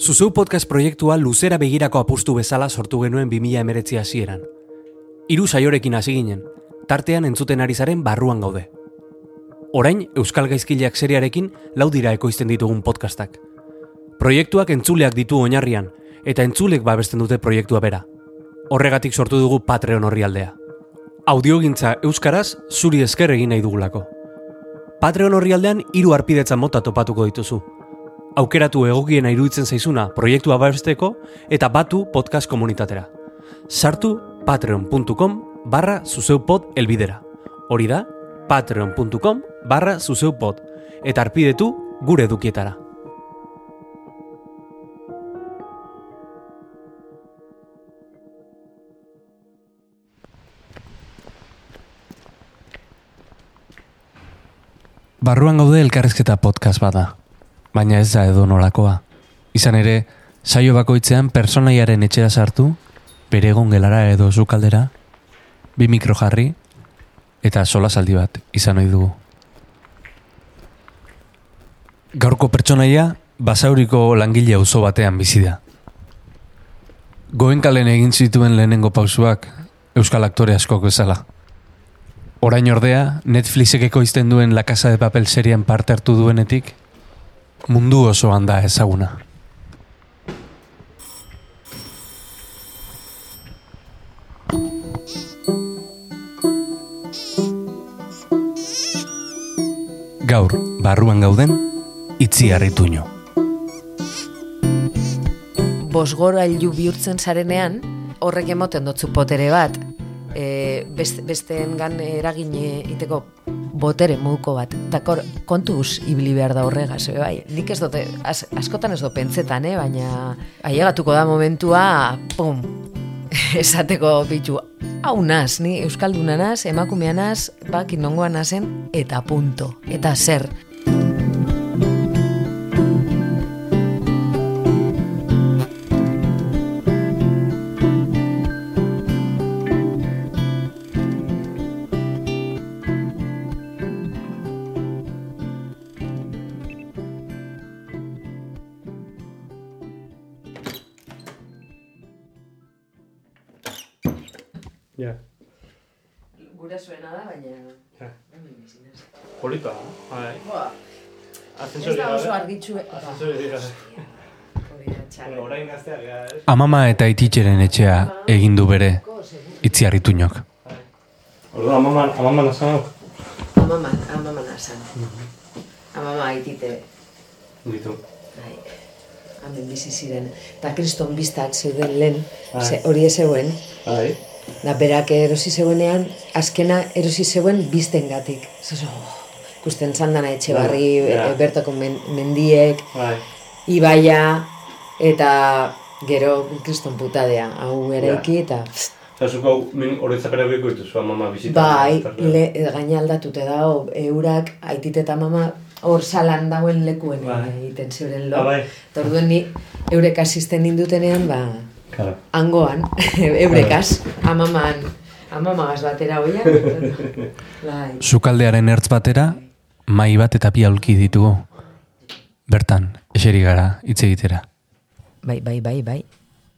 Zuzeu podcast proiektua luzera begirako apustu bezala sortu genuen 2000 emeretzi hasieran. Hiru saiorekin hasi ginen, tartean entzuten ari zaren barruan gaude. Orain, Euskal Gaizkileak seriarekin lau ekoizten ditugun podcastak. Proiektuak entzuleak ditu oinarrian, eta entzulek babesten dute proiektua bera. Horregatik sortu dugu Patreon orrialdea. Audiogintza Euskaraz zuri esker egin nahi dugulako. Patreon orrialdean hiru arpidetza mota topatuko dituzu. Aukeratu egokiena iruditzen zaizuna proiektua babesteko eta batu podcast komunitatera. Sartu patreon.com barra zuzeupod elbidera. Hori da, patreon.com barra zuzeupod. Eta arpidetu gure edukietara. Barruan gaude elkarrezketa podcast bada, baina ez da edo nolakoa. Izan ere, saio bakoitzean personaiaren etxera sartu, bere egon gelara edo zukaldera, bi mikro jarri, eta sola saldi bat izan ohi dugu. Gaurko pertsonaia, basauriko langile auzo batean bizi da. Goenkalen egin zituen lehenengo pausuak, euskal aktore askok bezala. Orain ordea, Netflixek ekoizten duen La Casa de Papel serian parte hartu duenetik, mundu osoan da ezaguna. Gaur, barruan gauden, itzi harrituño. bosgorailu bihurtzen zarenean, horrek emoten dotzu potere bat, e, best, besteen gan eragin iteko botere muko bat. Takor, kontuz ibili behar da horregaz, e, bai. Nik ez dute, az, askotan ez do pentsetan, eh? baina ailegatuko da momentua, pum, esateko bitu, hau naz, ni Euskalduna naz, emakumea naz, bak inongoa nazen, eta punto, eta zer. Polita, bai. Ez da oso argitxu... orain gazteak Amama eta ititxeren etxea egin du bere itzi harrituñok. Orduan, amaman, amaman asanok. Amaman, amaman asan. Amama aitite, Ditu. bai, hemen bizi ziren. Eta kriston biztak zeuden lehen, Bai. ze, hori ez zeuen. Bai. Da berak erosi zeuenean, azkena erosi zeuen biztengatik. Zozo, ikusten zandana etxe barri, ja. e, bertako men, mendiek, Bai. ibaia, eta gero kriston putadea, hau eraiki, eta pst, Eta zuko min oroitzapera biko dituzu amama bizita. bai, le, gaina aldatute dago, eurak, aitit eta mama, hor salan dagoen lekuen Bai. egiten zeuren lo. Ah, bai. Eta orduen ni eurek asisten nindutenean, ba, Claro. hangoan, eurekaz, amaman, amamagaz batera hoia. bai. Sukaldearen ertz batera, mai bat eta bi aulki ditugu. Bertan, eseri gara hitz egitera. bai, bai, bai, bai.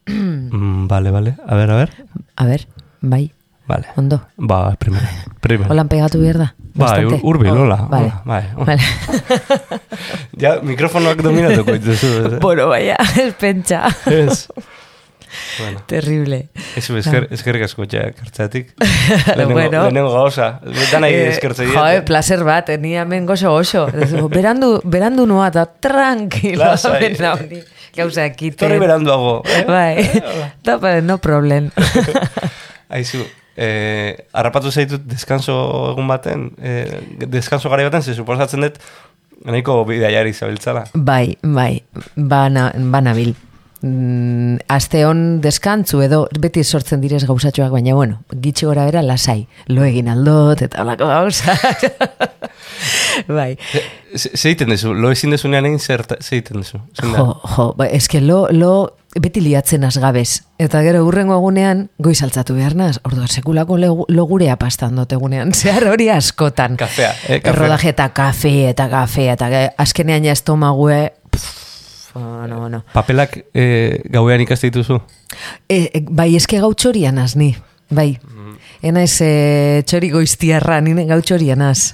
Mm, vale, vale. A ver, a ver. A ber, bai, Vale. ondo. Ba, primero. Primero. Holan pegatu behar da? Bai, Bastante? ur- hurbil, Oh, hola, Vale, hola, bai. vale. Ja, mikrofonoak dominatuko dituzu. ez? bueno, baina, ez pentsa. Ez. Bueno, Terrible. ez esker, eskerrik asko txeak hartzatik. Bueno. Lehenengo gauza. Betan nahi Eh, eskertze Jo, eh, placer bat, eh, ni hemen gozo gozo. berandu, berandu noa da, tranquilo. Honi. Gauza ekite. Torri beranduago. eh? Bai, da, ba, no problem. Aizu, eh, harrapatu zaitut deskanso egun baten, eh, deskanso gari baten, ze suposatzen dut, nahiko bidaiari zabiltzala. bai, bai, bana, banabil. Mm, aste hon deskantzu edo beti sortzen direz gauzatxoak, baina bueno, gitxe gora bera lasai, lo egin aldot eta olako gauza. bai. Ze ze egiten duzu, lo ezin dezunean egin zer ze egiten duzu? Jo, jo, ba, eske lo, lo beti liatzen azgabez. Eta gero urrengo egunean goiz altzatu behar naz. Ordu, sekulako logurea pastan dut egunean. Zehar hori askotan. Kafea, eh, kafea. Errodaje eta kafe eta kafe eta ge- azkenean ja estomague pff, bueno, bueno. Papelak e, gauean ikaste dituzu? E, e, bai, eske gau txorian az, ni. Bai. Ena ez e, txori goiztiarra, nire gau txorian az.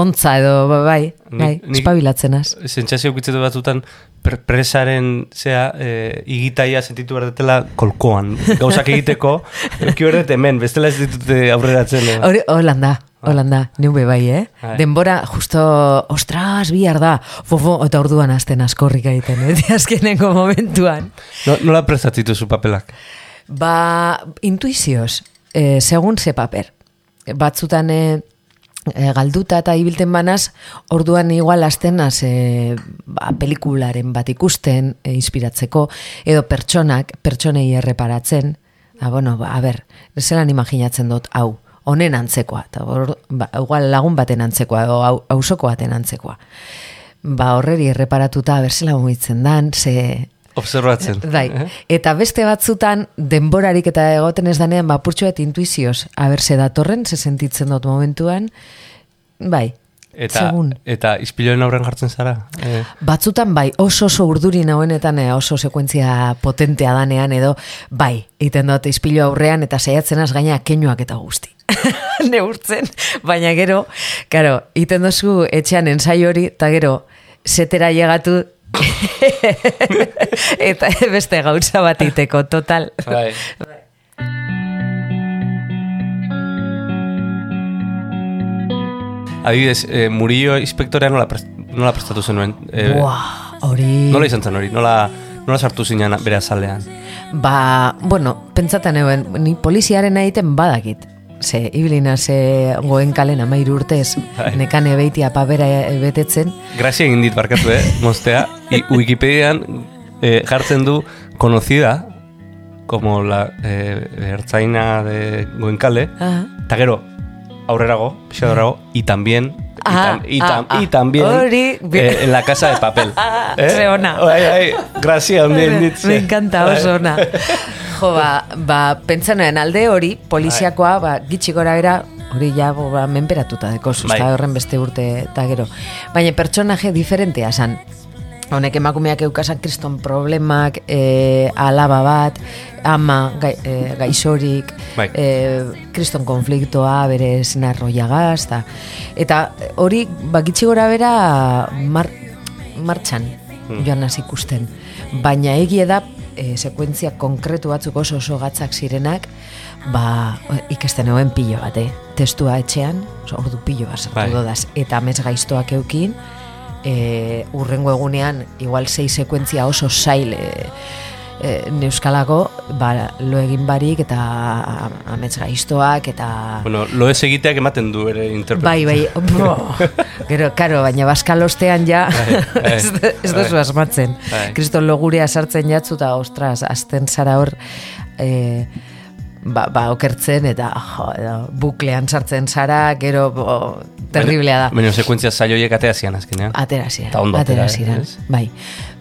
Ontza edo, ba- bai, bai, ni- espabilatzen az. Sentsazio gutzetu batzutan pre- presaren zea e, igitaia sentitu behar dutela kolkoan. Gauzak egiteko, eki behar dut hemen, bestela ez ditute aurreratzen. Hori, holanda, holanda, neube bai, eh? Bai. Denbora, justo, ostras, bihar da, fofo, eta orduan azten askorrik egiten, eh? azkeneko momentuan. No, nola prestatzitu zu papelak? Ba, intuizioz, eh, segun ze paper. Batzutan eh, eh, galduta eta ibilten banaz, orduan igual astenaz eh, ba, pelikularen bat ikusten, eh, inspiratzeko, edo pertsonak, pertsonei erreparatzen, ah, bueno, ba, a ber, zelan imaginatzen dut, hau, honen antzekoa, eta hor, ba, igual lagun baten antzekoa, edo hau- hausoko baten antzekoa. Ba, horreri erreparatuta, berzela mugitzen dan, ze Observatzen. Bai, Eh? eta beste batzutan denborarik eta egoten ez danean bapurtxo eta intuizioz, haber ze datorren, ze sentitzen dut momentuan, bai, Eta, segun. eta ispiloen aurren jartzen zara? Eh, Batzutan bai, oso oso urduri nagoenetan eh, oso sekuentzia potentea danean edo bai, egiten dut izpilo aurrean eta saiatzen az gaina keinoak eta guzti. Neurtzen, baina gero, karo, egiten dozu etxean ensaio hori, eta gero, setera llegatu eta beste gauza bat iteko, total. bai. Adibidez, eh, Murillo inspektorea nola, prest, nola prestatu zenuen? Eh, Buah, hori... Nola izan zen hori? Nola, nola sartu zinen bere azalean? Ba, bueno, pentsatzen euen, ni poliziaren egiten badakit. Ze, ibilina ze goen kalen amairu urtez, Bai. nekane beitia pabera betetzen, Grazia egin dit barkatu, eh? Mostea. I, Wikipedian eh, jartzen du conocida como la eh, ertzaina de Goenkale. Eta gero, aurrerago, pixa aurrerago, y también, y, Ah, tam- y, ah, tam- ah. y también Hori, bi- eh, en la casa de papel. Ah, ze ona. Bai, bai, grazia handien dit. Me encanta Bai. oso ona. Jo, ba, ba pentsanuen alde hori, poliziakoa, ba, gitxi gora bera, hori ja, bo, ba, menperatuta deko, Bai. bai. horren beste urte eta gero. Baina pertsonaje diferentea san. Honek emakumeak eukasan kriston problemak, e, alaba bat, ama gai, e, gaixorik, Bai. e, kriston konfliktoa, bere zinarroiagaz, eta, eta hori, ba, gitxi gora bera, mar, martxan joan hasi ikusten. Baina egie da, e, sekuentzia konkretu batzuk oso oso gatzak zirenak, ba, ikasten egoen pilo bat, eh? Testua etxean, ordu pilo bat sartu Bai. dodaz, eta amez gaiztoak eukin, e, urrengo egunean, igual sei sekuentzia oso zail e, e, neuskalako, ba, lo egin barik eta amets gaiztoak eta... Bueno, lo ez egiteak ematen du ere interpretazio. Bai, bai, bo. Gero, karo, baina baskalostean ja Bai, bai, ez, ez duzu bai. asmatzen. Kriston logurea sartzen jatzu eta, ostras, azten zara hor, e, ba, ba, okertzen eta jo, buklean sartzen zara, gero, bo, terriblea da. Baina sekuentzia zailoiek atea zian azkenean. Atera ondo atera, atera ziren, bai.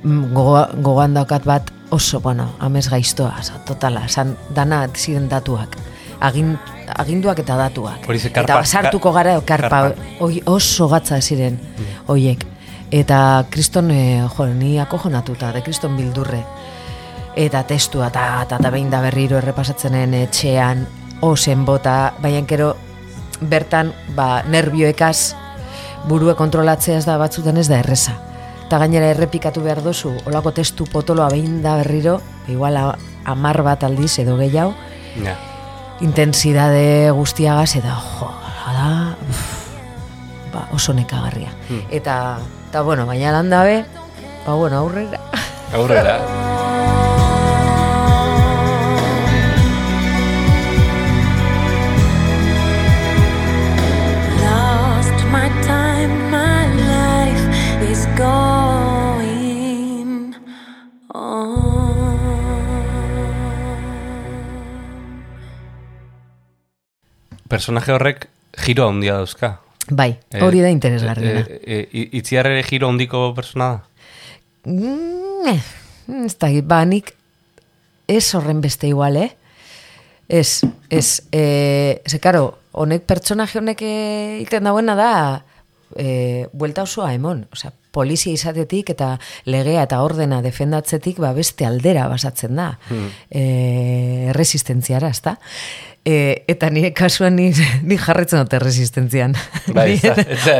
Mm, Gogo, gogoan daukat bat oso, bueno, amez gaiztoa, totala, san, dana ziren datuak. Agin, aginduak eta datuak. Hori karpa- eta basartuko gara, karpa, karpa. Oi, oso gatza ziren, hoiek. Eta kriston, e, jo, ni akojonatuta, de kriston bildurre. Eta testua, eta, eta, eta behin da berriro errepasatzenen etxean, osen bota, baina gero bertan, ba, nervioekaz, burue kontrolatzea ez da batzutan ez da erreza. Eta gainera errepikatu behar dozu, olako testu potoloa behin da berriro, igual amar bat aldiz edo gehiago, Ja. intensidade guztiagaz, eta jo, da, ba, oso nekagarria. Eta, eta bueno, baina landabe, ba, bueno, aurrera. Aurrera. Personaje horrek giro handia dauzka. Bai, Eh, hori da interesgarriena. eh, eh, eh, itziar ere giro handiko persona da? Mm, eh, ez da, ba, nik ez horren beste igual, eh? Ez, ez, eh, ze, karo, honek pertsonaje honek eh, egiten dauena da, e, buelta osoa emon, osea, polizia izatetik eta legea eta ordena defendatzetik ba beste aldera basatzen da. Hmm. E, resistentziara, ezta? E, eta nire kasuan ni, ni jarretzen dute resistentzian. Bai,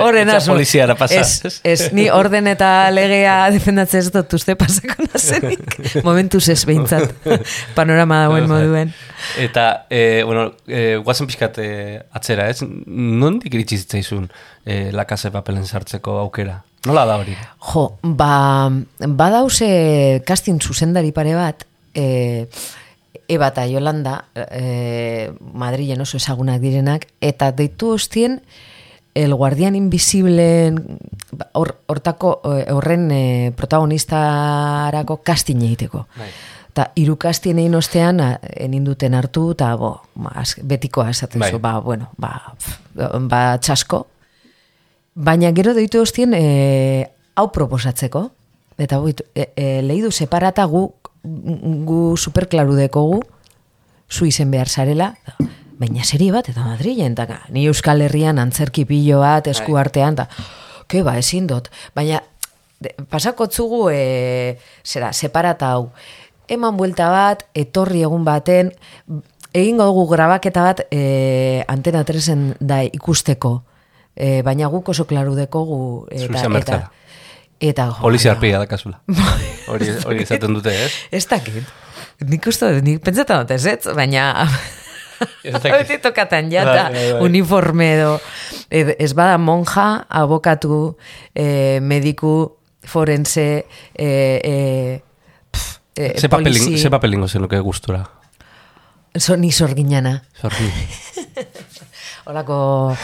horren asmo. poliziara pasa. Ez, ez, ni orden eta legea defendatzen ez dut uste pasako nazenik. Momentuz ez behintzat. Panorama dagoen moduen. Eta, e, bueno, e, guazen pixkat e, atzera, ez? Nondik iritsi zitzaizun e, lakase papelen sartzeko aukera? Nola da hori? Jo, ba, badause casting zuzendari pare bat, e, Eba eta Yolanda, e, Madrilen oso ezagunak direnak, eta deitu hostien, el guardian invisibleen ba, hor, hortako e, horren e, protagonistarako casting egiteko. Bai. Eta hiru casting egin ostean eninduten hartu, eta bo, ba, az- betikoa esaten Bai. zu, ba, bueno, ba, pf, ba, txasko, Baina gero deitu hostien e, hau proposatzeko. Eta e, e, lehidu separata gu, gu superklaru dekogu, zu izen behar zarela, baina serie bat, eta Madrilen, eta ni Euskal Herrian antzerki pilo bat, esku artean, eta, ke ba, ezin dut. Baina, de, pasakotzugu, e, zera, separata hau. Eman buelta bat, etorri egun baten, egingo dugu grabaketa bat e, antena tresen da ikusteko. E, baina guk oso klaru dekogu. Eta, eta. Eta, jo, Polizia arpia da kasula. Hori, hori esaten dute, ez? Ez dakit. Nik uste nik pentsatzen dut ez, ez, baina... Beti tokatan jata, Bai, bai, bai. uniforme edo. Ez bada monja, abokatu, eh, mediku, forense, eh, eh, pf, eh, Ze papelingo zenuke gustura? So, ni sorginana, Zorri. Holako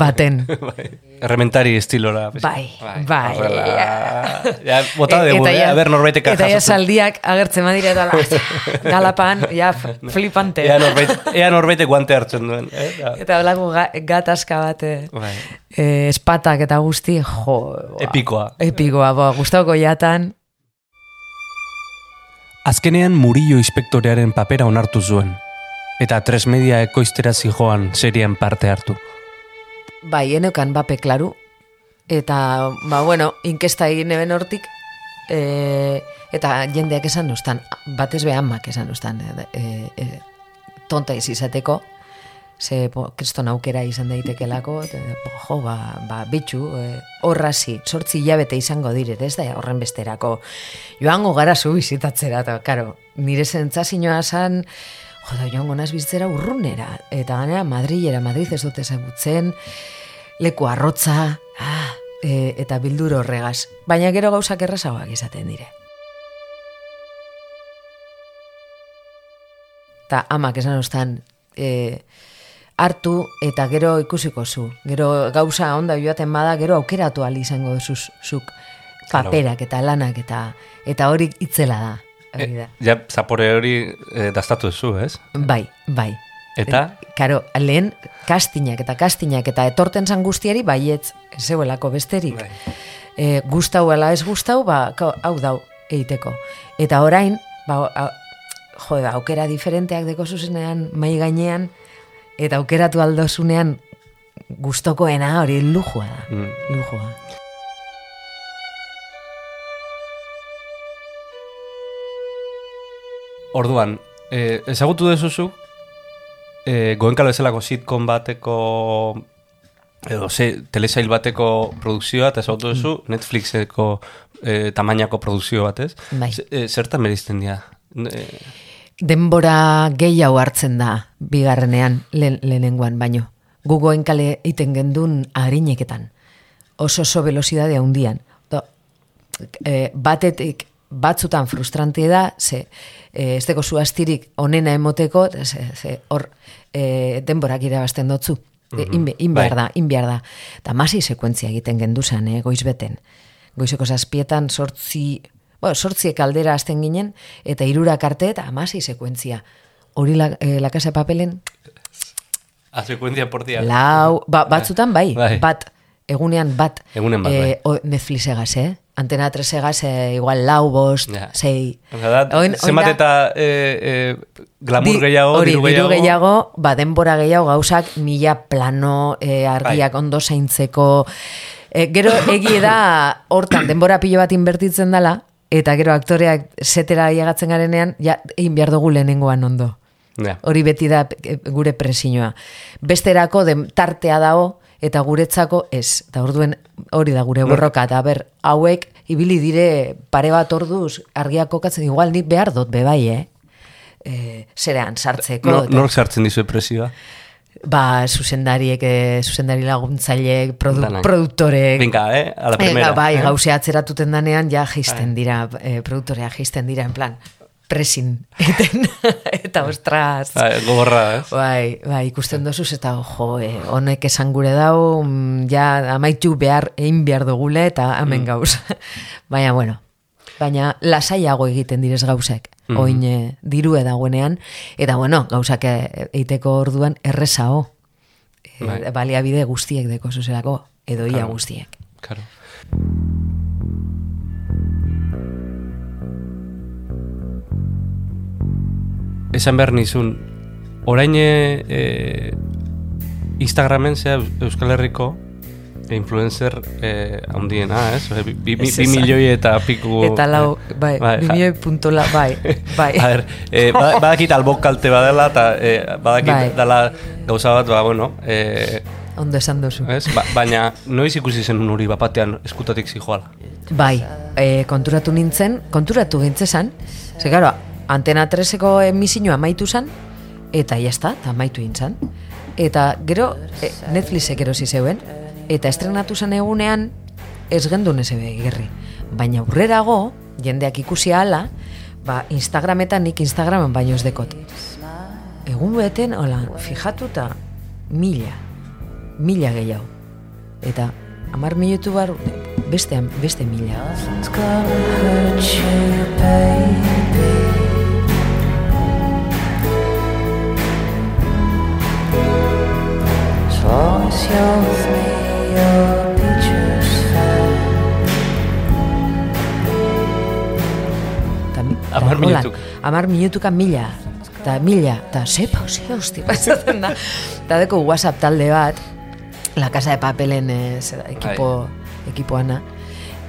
baten. bai. Errementari estilora. Bai, bai. Horrela. Ja, bota E- dugu, eta eh? ja- A ber, norbaitek Eta ja saldiak agertzen badira eta la, galapan, ja, flipante. Ea norbait, ea norbaitek guante hartzen duen. Eh? Eta holako ga, gatazka bat, eh, Bai. eh, espatak eta guzti, jo. boa. Epikoa. Epikoa, boa, Gustavo jatan. Azkenean Murillo inspektorearen papera onartu zuen, eta tres media ekoiztera zijoan serien parte hartu. Bai, enekan bape klaru. Eta, ba, bueno, inkesta egin eben hortik, e, eta jendeak esan ustan, batez be amak esan ustan, e, e, e, tonta ez izateko, ze kriston aukera izan daitekelako, eta, jo, ba, ba bitxu, e, horrazi, sortzi hilabete izango dire, ez da horren besterako, joango gara zu bizitatzera, eta, karo, nire zentzazioa zan, jo, da, joango naz bizitzera urrunera, eta ganera Madrilera, Madrid ez dute ezagutzen, leku arrotza, ah, e, eta bildur horregaz. Baina gero gauzak errazagoak izaten dire. Ta amak esan ostan, e, hartu eta gero ikusiko zu. Gero gauza onda joaten bada, gero aukeratu izango duzu zuk paperak eta lanak eta eta hori itzela da. Hori da. Ja, zapore hori eh, dastatu duzu, ez? Bai, bai. Eta? E, Karo, lehen kastinak eta kastinak eta etorten zan guztiari baietz zeuelako besterik. Bai. E, gustau ala ez gustau, ba, hau dau egiteko. Eta orain, ba, a, jo, ba, aukera diferenteak deko zuzenean mai gainean, eta aukeratu aldozunean gustokoena hori lujua da. Mm. Lujua. Orduan, eh, ezagutu dezuzu, eh, goenkalo bezalako sitcom bateko edo ze, telesail bateko produkzioa, eta ezagutu duzu Netflixeko eh, tamainako produkzio bat, ez? Bai. Eh, zertan berizten dira? Eh, denbora gehiago hartzen da bigarrenean lehen, lehenengoan baino. Gugoen kale iten gendun harineketan. Oso oso velocidade handian. Do, e, batetik batzutan frustrante da, ze e, ez deko zu astirik onena emoteko, ze, ze hor e, denborak irabazten dotzu. E, inbe, inbehar Bai. da, inbehar da. Eta masi sekuentzia egiten genduzan, eh, goizbeten. Goizeko zazpietan sortzi, bueno, sortziek aldera hasten ginen, eta irurak arte eta amasi sekuentzia. Hori la, eh, la casa papelen, a sekuentzia por día. lau, ba, batzutan bai, Bai. bat, egunean bat. Egunen bat, eh, o- Netflix egaz, eh? Antena 3 egaz, eh, igual lau, bost, Oin- oin zenbat eta eh, eh, glamour Di- gehiago, hori, diru gehiago. gehiago, ba, denbora gehiago gauzak mila plano, eh, argiak Bai. ondo zaintzeko, E, gero egie da hortan denbora pilo bat inbertitzen dela, eta gero aktoreak setera aiagatzen garenean, ja, egin behar dugu lehenengoan ondo. Ja. Hori beti da e, gure presinoa. Besterako dem, tartea dago, eta guretzako ez. Eta orduen hori da gure borroka. Eta ber, hauek ibili dire pare bat orduz argiak kokatzen, igual nik behar dut bebai, eh? E, zerean, sartzeko. Nor, nork sartzen dizu presioa? Ba, zuzendariek, eh, zuzendari laguntzaileek, produ, Danak. produktorek. Venga, eh? A la primera. bai, eh? gauze atzeratuten danean, ja jisten dira, eh, produktorea jisten dira, en plan, presin, eten, eta ostras. Bai, gogorra, ez? Bai, bai, ikusten dozuz eta jo, eh, honek esan gure dau, mm, ja amaitu behar, egin behar dugule eta hemen Mm. gauz. Baina, bueno, baina lasaiago egiten direz gauzek, Mhm. oin eh, dirue dagoenean, eta bueno, gauzak eh, eiteko orduan errezao, e, Bai. baliabide guztiek deko zuzelako, edo ia Claro. guztiek. Claro. Esan behar nizun, orain e, e, Instagramen zea Euskal Herriko e, influencer e, handiena, ez? E, bi, bi, bi milioi eta piku... Eta lau, bai, Bai, bi milioi puntola, bai, bai. A ber, e, ba- badakit albok kalte badela, eta e, badakit Bai. dela gauza bat, ba, bueno, e, Ondo esan duzu. ez? Ba, baina noiz ikusi zen hori bapatean eskutatik zijoala. Bai, e, konturatu nintzen, konturatu gintzezan, ze gero, antena 3eko emisioa amaitu zan, eta jazta, eta amaitu gintzan. Eta gero, e, Netflixek erosi zeuen, eta estrenatu zen egunean, ez gendun ez ebe gerri. Baina aurrerago, jendeak ikusi hala, ba, Instagrametan nik Instagramen baino ez dekot. Egun beten, hola, fijatuta, mila, mila gehiago. Eta amar minutu bar, beste, beste mila. Holan, minutuk. Hamar minutuka mila. Eta mila, eta ze hosti, pasatzen da. Eta deko WhatsApp talde bat, La Casa de Papelen eh, zera, ekipo, ekipoana,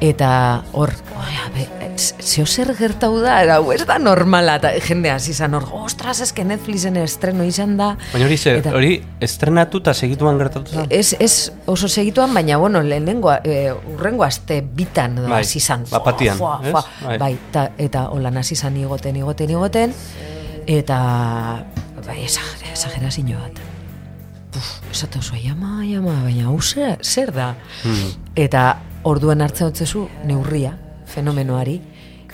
eta hor, oia, be, zeo zer gertau da, eta hau ez da normala, eta jende hasi izan hor, ostras, eske Netflixen estreno izan da. Baina hori, Eta- hori estrenatu eta segituan gertatu zen? Ez, ez oso segituan, baina, bueno, lehenengo, e, urrengo aste bitan da Bai, hasi izan. bat-batian, Fua, ez? fua, Bai. Bai, ta, eta holan hasi izan igoten, igoten, igoten, eta, bai, esagera, esagerazio bat. Uf, esate oso, jama, jama, baina hau zer, zer da? Hmm. Eta orduen hartzen dutzezu neurria, fenomenoari,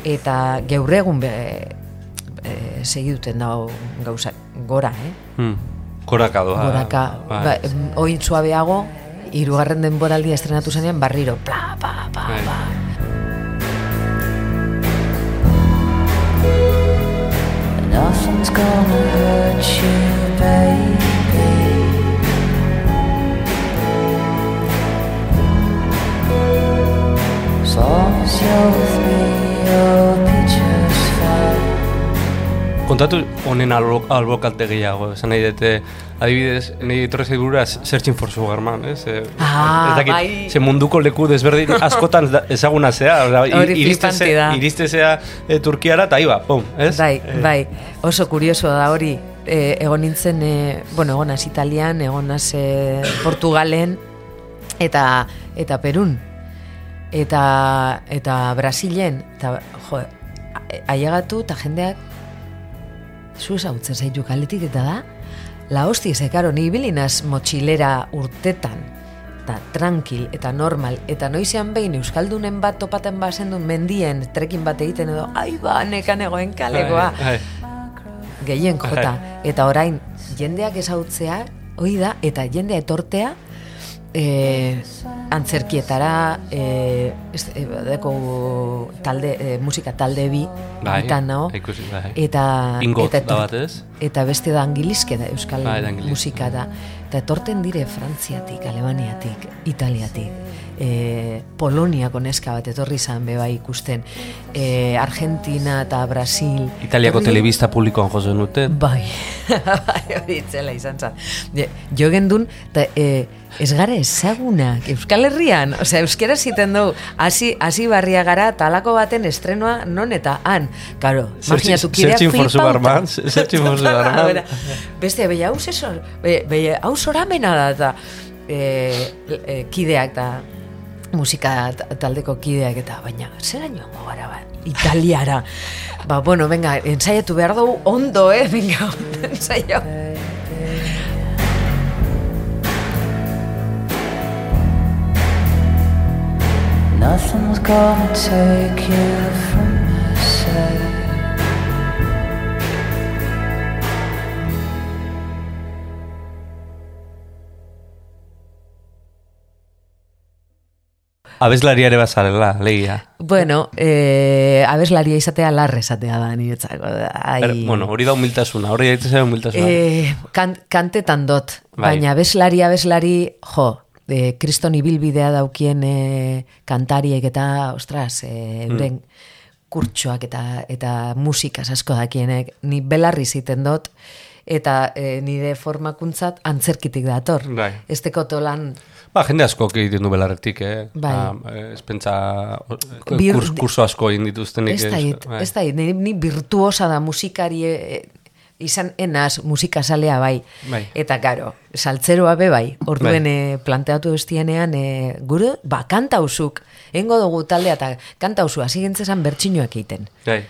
eta geure egun be, e, segiduten dago gauza, gora, eh? Hmm. Goraka doa. goraka, bai. ba, oin suabeago, hirugarren denboraldia estrenatu zenean barriro, pla, pa, pa, Bai. pa. Nothing's gonna hurt you, baby. Kontatu honen albo, albokalte gehiago, esan nahi dute, adibidez, nahi etorri zaigura Searching for Sugarman, ez? Eh, Ah, ez dakit, bai. Ze munduko leku desberdin askotan ezaguna zea, oza, i- Hori iriste flipanti ze- da. iriste zea eh, Turkiara eta iba, pum, ez? Bai, Eh, bai, oso kurioso da hori. E, egon nintzen, e, bueno, egon naz Italian, egon naz e, Portugalen, eta, eta Perun, eta, eta Brasilen, eta, jo, ailegatu, eta jendeak, zu ezagutzen zaitu kaletik, eta da, la hosti, ze, karo, ni bilinaz motxilera urtetan, eta tranquil, eta normal, eta noizean behin Euskaldunen bat topaten bazen duen mendien, trekin bat egiten edo, ai ba, nekan egoen kalekoa, bai. gehien jota. Eta orain, jendeak ezautzea, hoi da, eta jendea etortea, e, antzerkietara, e, ez, e, deko talde, e, musika talde bi, Bai, nao, ikusi, bai. eta, Ingot eta da eta beste da angilizke da, euskal Bai, da musika da. eta etorten dire Frantziatik, Alemaniatik, Italiatik, e, Poloniako neska bat etorri zan beba ikusten, e, Argentina eta Brasil. Italiako Etorri- telebista publikoan jozen duten. Bai, bai, hori itzela izan zan. Jo gendun, eta e, ez gara ezagunak, Euskal Herrian, osea, euskera ziten dugu, hasi, hasi barria gara, talako baten estrenoa non eta han. Karo, imaginatu, kideak Searching for flipauta. Superman. Searching for Superman. Bera, Beste, beia, hau zesor, be, beia, hau zoramena da, eta e, e, kideak da, musika ta- taldeko kideak eta baina zera joango gara ba, italiara? Ba bueno venga ensaiatu behar dugu ondo eh venga ensaio. Nothing's gonna take you from Abeslaria ere bazarela, legia. bueno eh, abeslaria izatea larre esatea da niretzako ai, Er, bueno, hori da humiltasuna, hori da itzera humiltasuna. eh, kan, kantetan dot Bai. baina abeslari abeslari jo eh, kriston ibilbidea daukien eh, kantariek eta ostras eh, euren kurtsoak eta eta musikaz asko dakienek ni belarri ziten dot eta eh, nire formakuntzat antzerkitik dator. Bai. Esteko tolan Ba, jende asko egiten du belarretik, eh? Bai. Ah, eh, ez pentsa, Bir- kurs, kurso asko egin dituztenik. ez da hit, bai. ez da ni, ni virtuosa da musikari eh, izan enaz musikazalea bai. Bai. Eta karo, saltzeroa be bai. Orduen eh, planteatu bestienean e, gure, ba, kantauzuk, engo dugu taldea eta kantauzu hasi gintzezan bertxinoak egiten. Bai.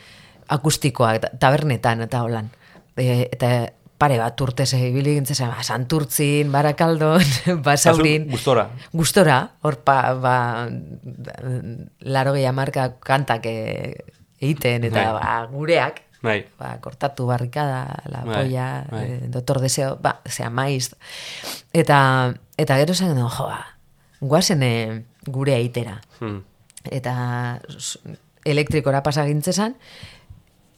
Akustikoak, ta- tabernetan eta holan. E, eta pare bat urtez ibili gintzezan, ba, Santurtzin, Barakaldon, Basaurin. Gustora. Gustora, hor pa, ba, laro gehi amarka kantak eh, egiten, eta Bai. ba, gureak, Bai. ba, kortatu barrikada, la Bai, polla, bai. eh, doctor deseo, ba, zea maiz. Eta, eta gero zen, no, joa, guazen eh, gure aitera. Hmm. Eta elektrikora pasa gintzezan,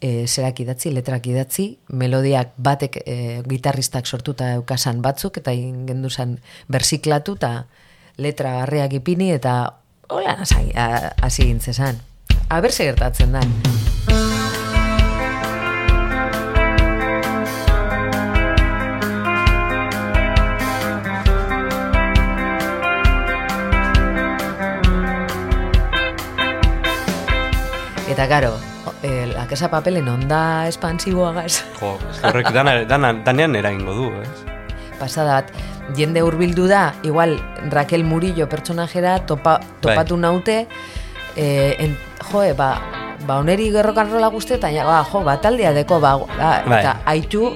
e, zerak idatzi, letrak idatzi, melodiak batek e, gitarristak sortuta eukasan batzuk, eta egin genduzan bersiklatu, eta letra barriak ipini, eta hola hasi gintzezan. Aber ze gertatzen dan. Eta garo, eh, la casa papelen onda espansiboagaz Jo, horrek dana, dana, danean eragingo du, ez? pasada bat, jende hurbildu da, igual Raquel Murillo pertsonajera topa, topatu naute, eh, en, joe, ba, ba oneri gerrokan rola guzti, eta ja, ba, jo, ba, taldea deko, ba, ba Bai. eta haitu,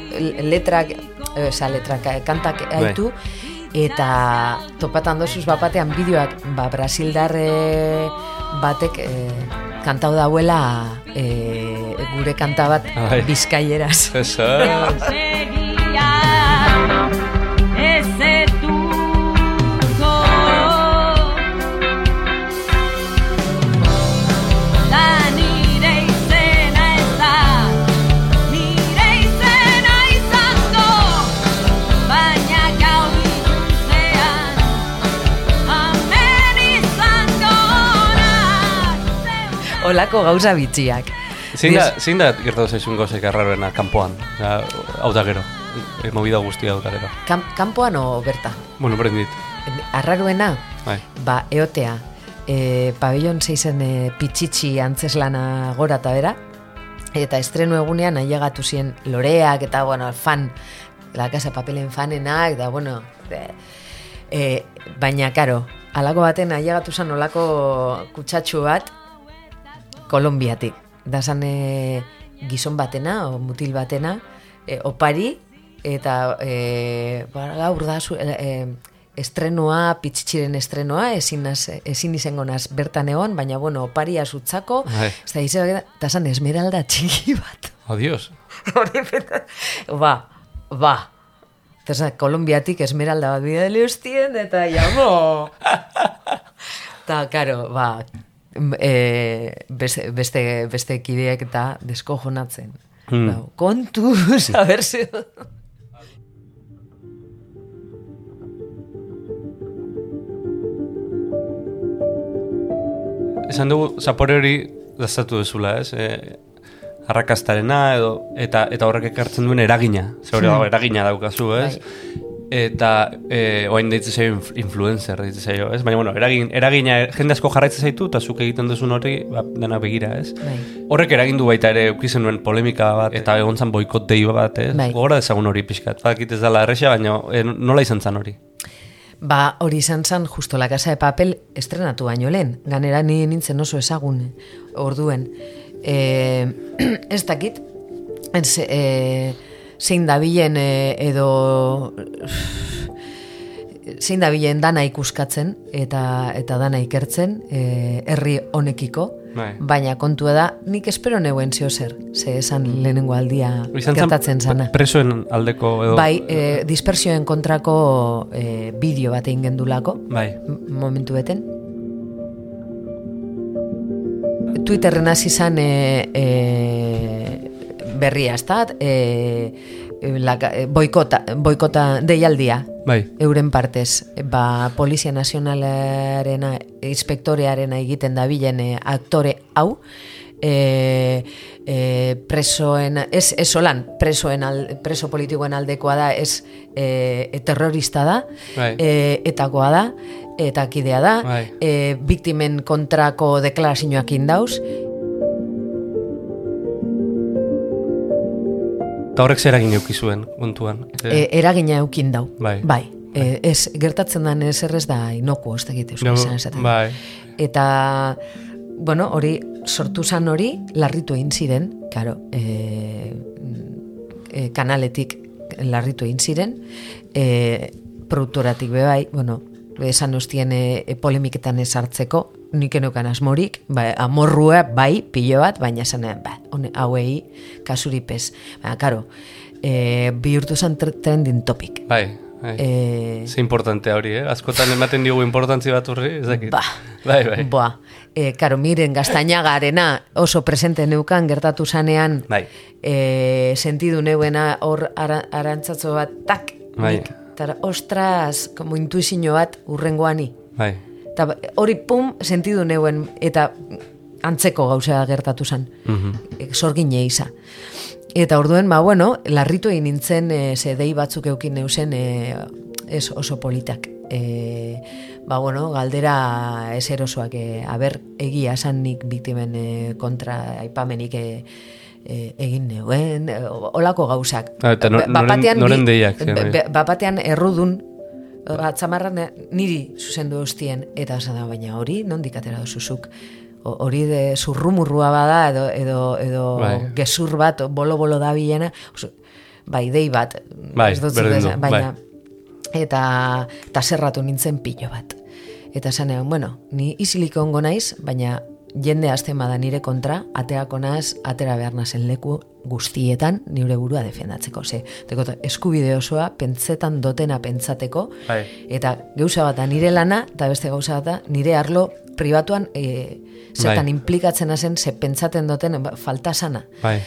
letrak, eh, oza, letrak, eh, kantak haitu, eta topatan dozuz bapatean bideoak, ba, Brasildar eh, batek eh, kantau dauela eh, gure kanta bat Bai. bizkaieraz. Olako gauza bitxiak. Zein da, Des- zein da gertatu zaizun gozek arraroena kanpoan? Hau da gero. E, movida guztia dut gero. Kanpoan o bertan? Bueno, brendit. Arraruena, Bai. ba, eotea, e, pabellon zeizen e, pitxitxi antzeslana gora eta bera, eta estrenu egunean ailegatu ziren loreak, eta, bueno, fan, la casa de papelen fanenak, da, bueno, e, e, baina, karo, alako baten ailegatu zen olako kutsatxu bat, Kolombiatik. Da zan e, gizon batena, o mutil batena, e, opari, eta e, ba, gaur da zu, e, e, estrenua, pitxitxiren estrenua, ezin, naz, ezin izango naz bertan egon, baina bueno, oparia zutzako, Bai. ez da izan, eta zan esmeralda txiki bat. Adiós. Hori ba, ba. Eta Kolombiatik esmeralda bat bidali ustien, eta jamo. Eta, karo, ba, e, beste, beste, beste kideak eta deskojonatzen. Hmm. Dau, kontu, saber zeo. Esan dugu, zapore hori dazatu duzula, ez? E, arrakastarena edo, eta, eta horrek ekartzen duen eragina. Zer hori, hmm. eragina daukazu, ez? Bai. Eta e, oain deitzen zaio inf- influencer deitzen zaio, ez? Baina, bueno, eragin, eragina jende asko jarraitzen zaitu eta zuk egiten duzun hori ba, dena begira, ez? Bai. Horrek eragindu baita ere eukizen duen polemika bat eta egon zan boikot dei bat, ez? Bai. Gogora dezagun hori pixkat. Badakit ez dela erresa, baina e, nola izan zan hori? Ba, hori izan zan, justo la casa de papel estrenatu baino lehen. Ganera ni nintzen oso ezagun orduen. E, ez dakit, ez, e, zein dabilen e, edo zein dabilen dana ikuskatzen eta eta dana ikertzen e, herri honekiko. Bai. Baina kontua da, nik espero neuen zeo zer, ze esan lehenengo aldia Izan gertatzen zana. pre- presoen aldeko edo... Bai, e, dispersioen kontrako e, bideo bat egin gendulako, Bai. momentu beten. Twitterren hasi izan e, e, berria, ez da? E, la, e, boikota, boikota deialdia, Bai. euren partez, ba, Polizia Nazionalaren inspektorearen egiten dabilen e, aktore hau, e, e, presoen, ez, ez solan, presoen al, preso politikoen aldekoa da, ez e, e, terrorista da, Bai. e, etakoa da, eta kidea da, Bai. e, biktimen kontrako deklarazioak indauz, Eta horrek zer egin euki zuen kontuan. e, eragina eukin dau. Bai. bai. E, ez, gertatzen den ez errez da inokuo, ez dakit euskal No, esaten. bai. Eta, bueno, hori, sortu zan hori, larritu egin ziren, karo, e, e, kanaletik larritu egin ziren, e, produktoratik be bai, bueno, esan ostien e, e, polemiketan ez hartzeko, nik eneukan asmorik, ba, amorrua bai, pilo bat, baina esan, ba, hone, hauei kasuripez. Baina, karo, e, bihurtu zen tr- trending topic. Bai. bai. E, Ze importante hori, eh? Askotan ematen diogu importantzi bat horri, ez dakit. Ba. Bai, bai. Boa, e, karo, miren gaztainagarena oso presente neukan gertatu zanean Bai. e, sentidu neuena hor ara, arantzatzo bat, tak, Bai. nik, tara, ostras, como intuizio bat urrengoani. Bai. Eta hori pum, sentidu neuen, eta antzeko gauza gertatu zen, Mhm. e, sorgine isa. Eta orduen, ba, bueno, larritu egin nintzen, e, ze dei batzuk eukin neusen, e, ez oso politak. E, ba, bueno, galdera ez erosoak, e, aber, egia esan nik biktimen e, kontra aipamenik e, e, egin neuen, e, olako gauzak. Ah, eta Ba- noren- noren deiak, ba- bapatean errudun, atzamarran niri zuzendu ostien, eta esan da, baina hori nondik atera duzuzuk. Hori de zurrumurrua bada, edo, edo, edo Bai. gezur bat, bolo-bolo da bilena, bai, dei bat, Bai, ez dut baina, bai. eta, eta zerratu nintzen pilo bat. Eta esan egon, bueno, ni isiliko ongo naiz, baina jende azten bada nire kontra, ateako naz, atera behar nazen leku guztietan nire burua defendatzeko. Ze, teko, eskubide osoa, pentsetan dotena pentsateko, Bai. eta gauza bat nire lana, eta beste gauza bat nire arlo pribatuan e, zertan Bai. implikatzen hazen, ze pentsaten duten ba, falta sana. Bai.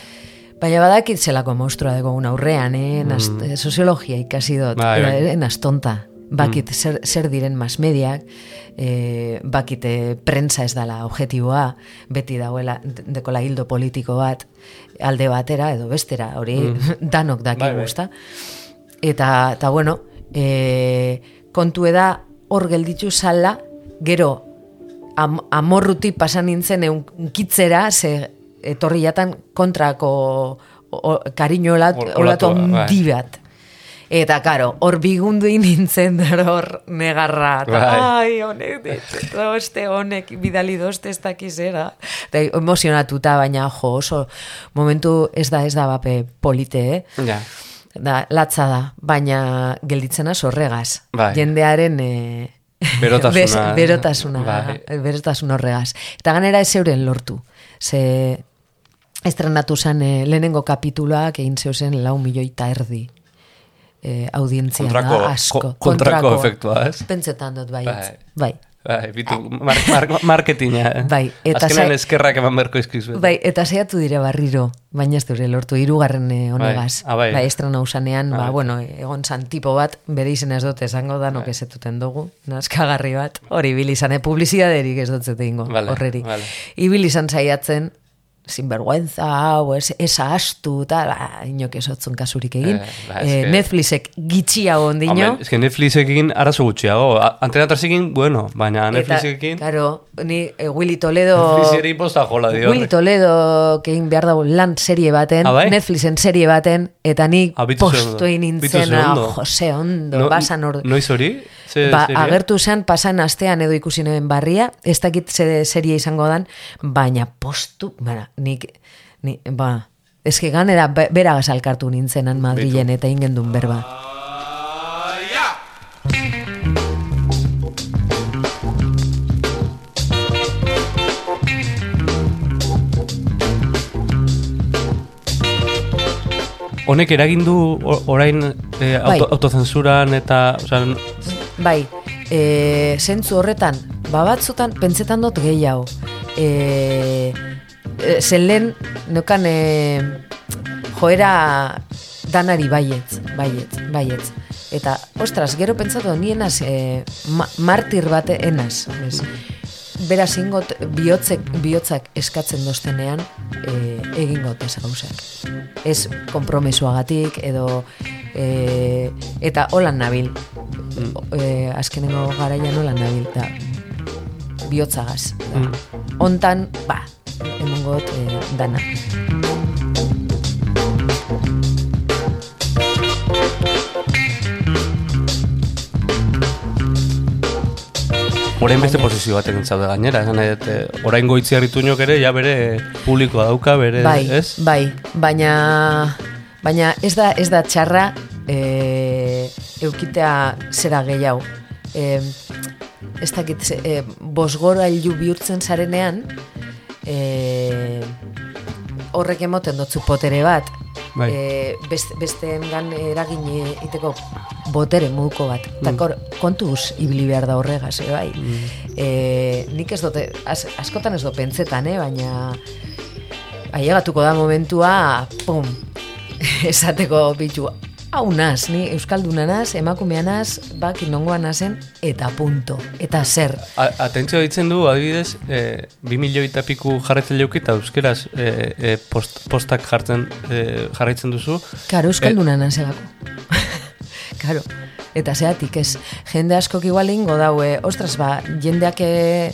Baina badakit zelako monstrua dugu aurrean, eh? Naz, soziologia ikasi dut, Mm. Bai, bai. eh, nastonta. Bakit zer, zer diren masmediak, eh, bakit eh, prentza ez dala objetiboa, beti dagoela de- dekola hildo politiko bat, alde batera edo bestera, hori danok daki Bai, bai. guzta. Eta, eta bueno, e, kontu eda hor gelditzu zala, gero am, amorruti pasan nintzen unkitzera, ze etorri jatan kontrako o, kariño olat, Ol- olatu olatua, bai. handi bat. Eta, karo, hor bigundu nintzen dara hor negarra. eta, Bai. Ai, honek, doste, honek, bidali doste ez dakizera. Eta emozionatuta, baina, jo, oso, momentu ez da, ez da bape polite, eh? Ja. Da, latza da, baina gelditzena horregaz. Bai. Jendearen e, Berotasuna, bez- eh? berotasuna, Bai. berotasun horregaz. Eta ganera ez euren lortu. Ze estrenatu zen e, lehenengo kapituloak egin zeuzen lau milioi erdi e, audientzia Kontrako- da, asko. ko- kontrako efektua, ez? Pentsetan dut bai. Bai. Bai. Bai, bitu, mar, mar, marketinga. eh? Bai, eta Azkenean sai- eskerrak eman berko izkizu. Bai, eta saiatu dire barriro, baina ez dure lortu hirugarren eh, honegaz. Ah, bai. Bai, estrena usanean, Ah, ba, bai. bueno, egon zan tipo bat, bere izena ez dut esango da, nok ezetuten dugu, naskagarri bat, hori bil izan, eh, publizidaderik ez dut zete ingo, Vale, horreri. vale. Ibil izan saiatzen, sinvergüenza, hau, ez, ez ahastu, eta, la, inok ez otzun kasurik egin. Eh, ba, Eh, eske- Netflixek gitxiago ondino. Hombre, es que Netflixekin arazo gutxiago. Antena trasekin, bueno, baina Eta, Netflixekin... claro, ni eh, Willy Toledo... Netflixeri posta jola dio. Willy Toledo egin behar dago lan serie baten, Ah, bai? Netflixen serie baten, eta ni Ah, postu egin nintzen. Jose Ondo, No- basan ordu. Noiz hori? Ze Ba, serie? agertu zen pasan astean edo ikusi nuen barria, ez dakit ze serie izango dan, baina postu, bara, nik, ni, ba, eske ganera be- beragaz alkartu nintzenan Madrilen eta ingen duen berba. Honek eragin du o- orain eh, auto, Bai. autozensuran eta... Osa, Bai, e, zentzu horretan, ba batzutan pentsetan dut gehiago. E, e, zen lehen, neukan e, joera danari baietz, baietz, baietz. Eta, ostras, gero pentsatu nienaz e, ma, martir bate enaz. Ez. Beraz ingot bihotzek, bihotzak eskatzen doztenean e, egingo ez gauzak. Ez kompromesuagatik edo e, eta holan nabil. E, azkenengo garaian holan nabil da bihotzagaz. Da. Hontan, ba, emongot e, dana. Orain beste posizio batekin zaude gainera. Esan nahi dut, eh, orain goitzi harritunok ere, ja bere publikoa dauka, bere, bai, ez? bai, baina baina ez da ez da txarra e, eukitea zera gehiago. E, ez dakit, e, bosgorailu bihurtzen zarenean, e, horrek emoten dotzu potere bat, Bai. e, best, besteengan eragin iteko botere moduko bat. Eta kor, kontuz ibili behar da horregaz, e, bai. E, nik ez dute, az, askotan ez do pentsetan, eh, baina ailegatuko da momentua, pum, esateko bitu, hau naz, ni Euskalduna naz, emakumea naz, bak nongoa nazen, eta punto, eta zer. A- Atentzio ditzen du, adibidez, e, bi milioi eta piku jarraitzen leuki eta euskeraz e, e, post, postak jartzen e, jarraitzen duzu. Karo, Euskalduna nazelako. Karo, eta zeatik ez, jende askok igual ingo daue, ostras, ba, jendeak e,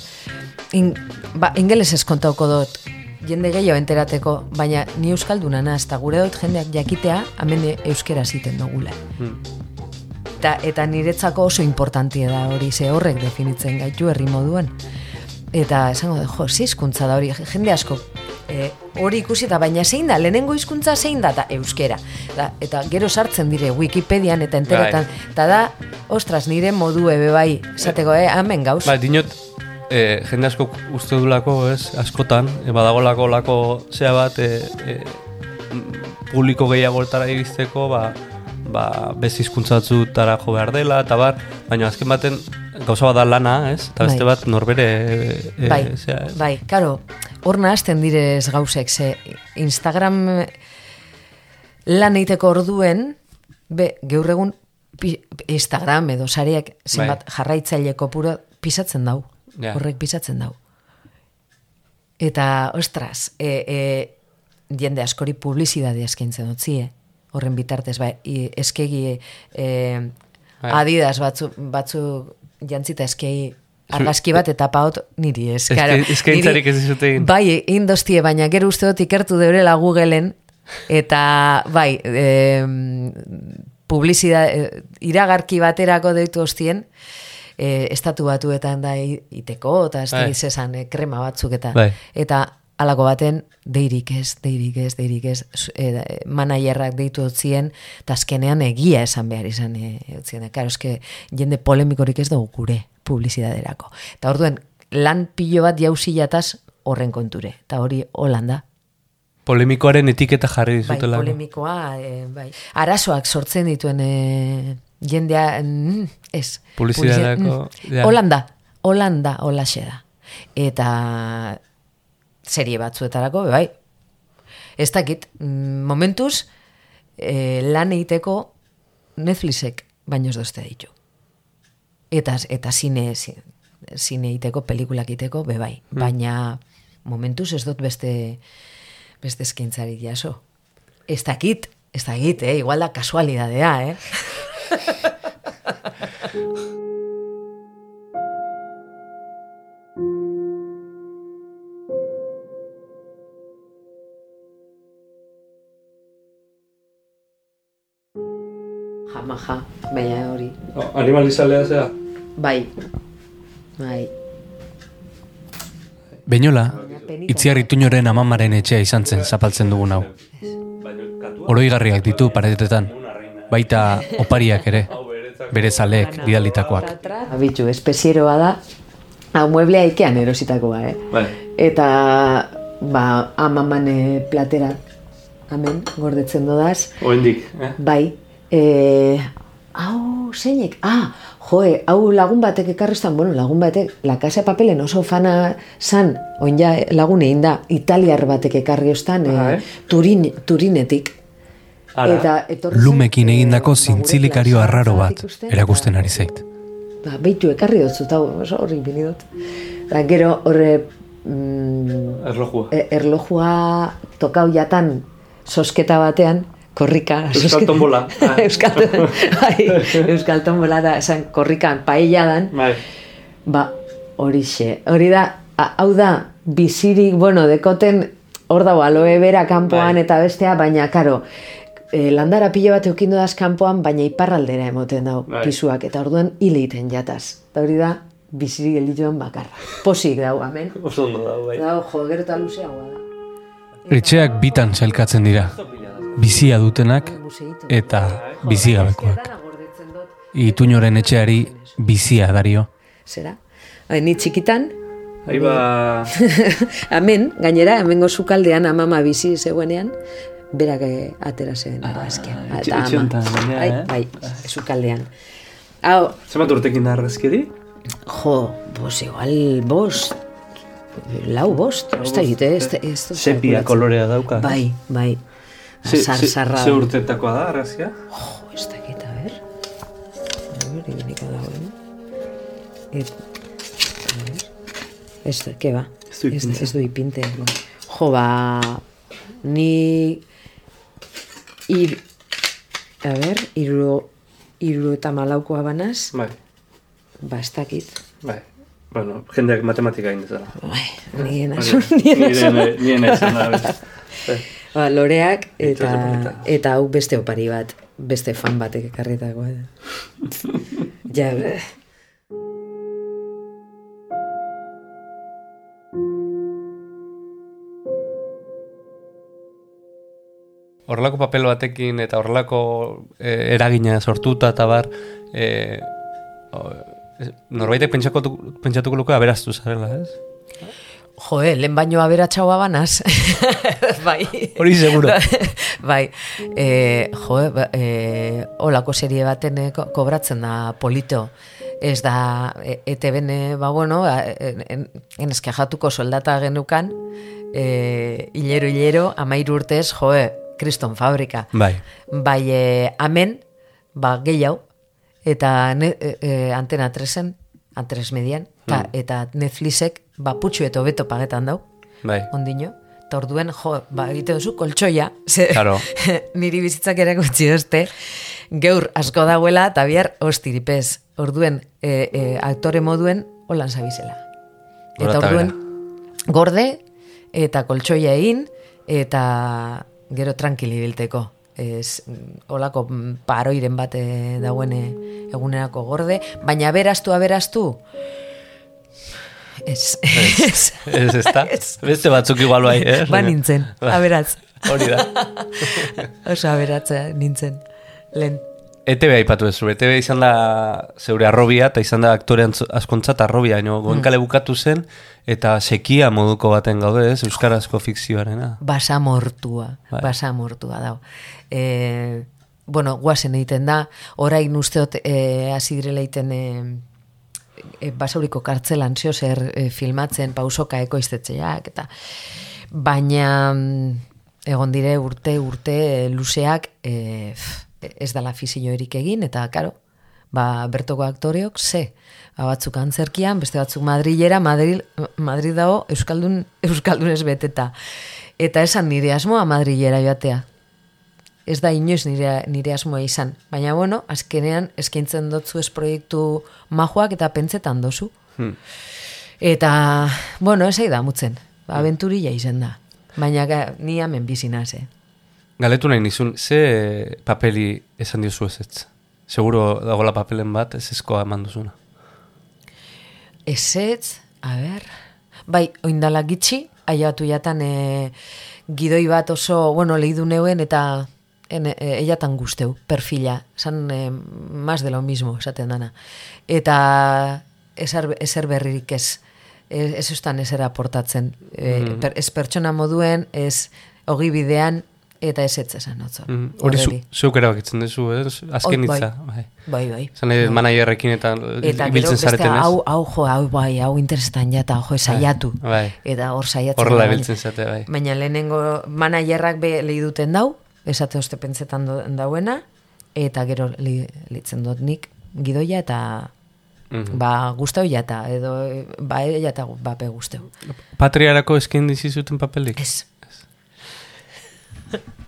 in, ba, ingelesez kontauko dut, jende gehiago enterateko, baina ni Euskalduna naz, eta gure dut jendeak jakitea, hemen euskera ziten dugula. Eta, eta niretzako oso importantia da hori, ze horrek definitzen gaitu herri moduan. Eta esango da, jo, ze hizkuntza da hori, jende asko e, hori ikusi eta baina zein da, lehenengo hizkuntza zein da, eta euskera. Da, eta gero sartzen dire Wikipedian eta enteretan, eta da, ostras, nire modu ebe bai, esateko, eh, hemen gauz. Ba, dinot, e, jende asko uste dulako, ez, askotan, e, badagolako lako zea bat, e, e, publiko gehiagoltara iristeko, ba, ba, beste hizkuntzatzutara jo behar dela, eta bar, baina azken baten gauza bat da lana, ez? Eta beste Bai. bat norbere e, e, bai, zea, ez? bai, karo, hor nahazten direz gauzek, ze Instagram lan eiteko orduen, be, gaur egun Instagram edo sareak zenbat jarraitzaile kopuro pisatzen dau. Ja. Horrek pisatzen dau. Eta, ostras, e, e, jende askori publizidade eskaintzen utzie, horren bitartez, bai, i- eskegi e, Bai. adidas batzu, batzu jantzita eskegi argazki bat eta paot niri ez. Eske- eskaintzarik niri- ez dizute egin. Bai, indostie, baina gero uste dut ikertu deurela Googleen, eta bai, e, publizida, e, iragarki baterako deitu hostien, e, estatu batuetan da iteko, eta ez Bai. dakit zesan, e, krema batzuk eta Bai. eta alako baten deirik ez, deirik ez, deirik ez, e, manajerrak deitu otzien, eta azkenean egia esan behar izan e, otzien. Karo, eske jende polemikorik ez dugu gure publizidaderako. Eta orduen, lan pilo bat jauzilataz horren konture. Eta hori Holanda. Polemikoaren etiketa jarri Bai, dizutela. polemikoa, e, bai. Arazoak sortzen dituen e, jendea, mm, ez. Publizidaderako, Publizi- mm. Holanda. Holanda holaxe da. Eta serie batzuetarako, bai. Ez dakit, mm, momentuz, e, lan egiteko Netflixek baino ez dozte ditu. Eta, eta zine, zi- zine egiteko, pelikulak egiteko, be bai. Baina momentuz ez dut beste, beste eskaintzarik jaso. Ez dakit, ez dakit, eh? igual da kasualidadea, eh? Jamaja, baina hori. Animalizalea zea? Bai, bai. Beñola, itziar ituñoren amamaren etxea izan zen zapaltzen dugun hau. Oroigarriak ditu paretetan, baita opariak ere, bere zaleek bidalitakoak. Abitxu, espezieroa da, hau mueblea ikean erositakoa, eh? Bai. Eta, ba, amaman eh, platera, hemen, gordetzen dodaz, Oendik, eh? bai, e, hau, zeinek, ah, joe, hau lagun batek ekarriztan, bueno, lagun batek, la casa de papelen oso fana zan, oin ja lagun egin da, italiar batek ekarri ostan, eh, eh? turin, turinetik. Ara. Eta, etorri zen, Lumekin egindako eh, zintzilikario arraro bat erakusten ari zait. ba, beitu ekarri dut zut, oso horri bini dut. Da, gero horre mm, Erlojua. e- erlojua tokau jatan sosketa batean, korrika. Euskal tombola. Ah. Euskal, bai, Euskal tombola da, esan korrikan paella dan, Bai. ba, horixe, hori da, hau da, bizirik, bueno, dekoten, hor dago, aloe bera kanpoan Bai. eta bestea, baina, karo, e, landara pilo bat eukindu daz kanpoan, baina iparraldera emoten dau Bai. pisuak, eta orduan hile egiten jataz. Eta hori da, bizirik geldituen bakarra. Posik dau, amen. Oso ondo da, bai. Dau, jo, gero eta luzeagoa da. Etxeak bitan sailkatzen dira, bizia dutenak eta bizigabekoak. Ituñoren etxeari bizia dario. Zera? Hai, ni txikitan, Ahí ba... hemen, gainera, hemengo sukaldean amama bizi zegoenean, berak eh, atera zen argazkia. etxe- Eta etxe ama. Bai, eh? bai, sukaldean. Hau, Zenbat urtekin da argazkiri? jo, bos, igual, bost, lau bost, ez da egite, ez ez da. Sepia kolorea dauka. Bai, bai. Ze, Zar, ze, ze urtetakoa da argazkia? Jo, ez da ber. Ber, ibiliko dagoen. Et, a ber. Ez da, ke ba? Ez du ipintzen. Ez, ez du ipinte. Jo, ba, ni... Ir, a ber, iru, iru eta malaukoa banaz, Bai. ba, ez dakit. Bai. Bueno, jendeak matematika egin dezala. Bai, nien asun, nien Nire asun. nire esan da. bai. Ba, loreak eta, eta hau beste opari bat, beste fan batek ekarritakoa da. ja, eh. horrelako papel batekin eta horrelako eh, eragina sortuta eta bar eh, o- norbaitek pentsatuko luke aberaztu zarela, ez? Joe, lehen baino aberatxaua banaz. bai. Hori seguro. bai. E, joe, ba, e, olako serie baten eh, ko- kobratzen da polito. Ez da, e, ete bene, ba bueno, ba, en, en, jatuko soldata genukan, e, hilero, hilero, amairu urtez, joe, kriston fabrika. Bai. Bai, e, amen, ba, gehiago, eta ne, e, e, antena tresen, antres median, ta, eta Netflixek, ba, putxu eta hobeto pagetan dau, Bai. ondino, eta orduen, jo, ba, egite duzu koltsoia, ze, Claro. niri bizitzak ere gutxi dozte, geur asko dagoela, eta bihar ostiripez, orduen, e, e, aktore moduen, holan zabizela. Eta orduen, gorde, eta koltsoia egin, eta gero tranquili bilteko. Ez, olako paroiren bat eh, dauen eh, egunerako gorde, baina aberastu, aberastu, ez, ez, Ez, ez da? Beste batzuk igual bai, eh? ba nintzen, Bai. aberatz, Hori da. oso aberatza nintzen, lehen. ETV aipatu ez ETV izan da zeure arrobia, eta izan da aktore askontzat arrobia, no? goenkale bukatu zen, eta sekia moduko baten gaude, ez? Euskarazko fikzioarena. basamortua, Bai. basamortua dau. E, bueno, guazen egiten da, orain usteot e, hasi direla egiten e, e, basauriko kartzelan zeo zer e, filmatzen pausoka ekoiztetxeak eta baina mm, egon dire urte urte e, luzeak e, ez dala fizio erik egin eta karo ba, bertoko aktoreok ze ba, batzuk antzerkian, beste batzuk Madrilera, Madrid, Madrid dago Euskaldun, Euskaldunez beteta. Eta esan nire asmoa Madrilera joatea. Ez da inoiz nire, nire asmoa izan. Baina, bueno, azkenean eskaintzen dotzu ez proiektu majoak eta pentsetan dozu. Hmm. Eta, bueno, ez da mutzen. Ba, aventurilla izen da. Baina ni hemen bizi naz, eh? Galetu nahi nizun, ze papeli esan diozu ez ez? Seguro dagoela papelen bat ez ezkoa eman duzuna. Ezetz, a ber, bai, oindala gitxi, aiatu jatan e, gidoi bat oso, bueno, lehidu neuen eta en, e, eiatan guzteu, perfila, san e, más de lo mismo, esaten dana. Eta ezer, ezer berririk ez, ez, ez ustan ezer aportatzen. E, Mhm. per, ez pertsona moduen, ez ogi bidean, eta ez ez esan otzo. Mhm. Hori zu, zuk erabakitzen duzu, ez? Azken bai. hitza. Bai. Bai, bai. Zan nahi, managerrekin eta, Eta ibiltzen beste zareten ez? hau, hau, jo, hau, bai, hau interesetan jata, jo, saiatu. Bai. Eta hor saiatzen. Horrela ibiltzen zate, bai. Baina lehenengo managerrak be lehi duten dau, esate oste pentsetan dauena, eta gero li, litzen dut nik gidoia eta Mhm. ba gustau jata, edo ba ella eta bape gusteu. Patriarako eskin dizi zuten papelik? Ez.